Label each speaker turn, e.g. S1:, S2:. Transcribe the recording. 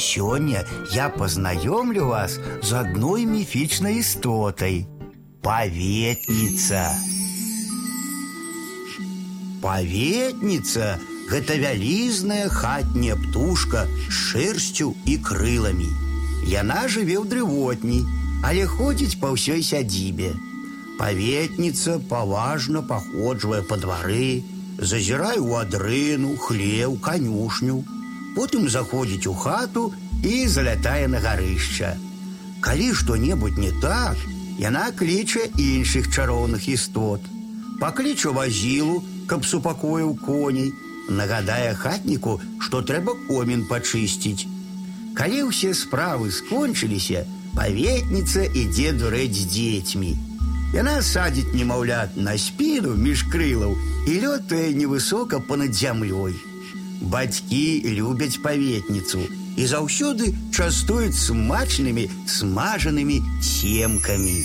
S1: Сегодня я познакомлю вас с одной мифичной истотой – Поветница. Поветница – это вялізная хатняя птушка с шерстью и крылами. Яна жыве ў дрывотні, але ходзіць па ўсёй сядзібе. Паветніца паважна паходжвае па двары, зазірае ў адрыну, хлеў, канюшню. Потым заходзіць у хату і залятае на гарышча. Калі што-небудзь не так, яна кліча іншых чароўных істот. Пакліча вазілу, каб супакоіў коней, нагадае хатніку, што трэба комін пачысціць. Калі ўсе справы скончыліся, паветніца ідзе дурэць з дзецьмі. Яна садзіць немаўлят на спіну між крылаў і лётае невысока понад зямлёй. Бацькі любяць паветніцу і заўсёды частуюць смачнымі смажанымі семкамі.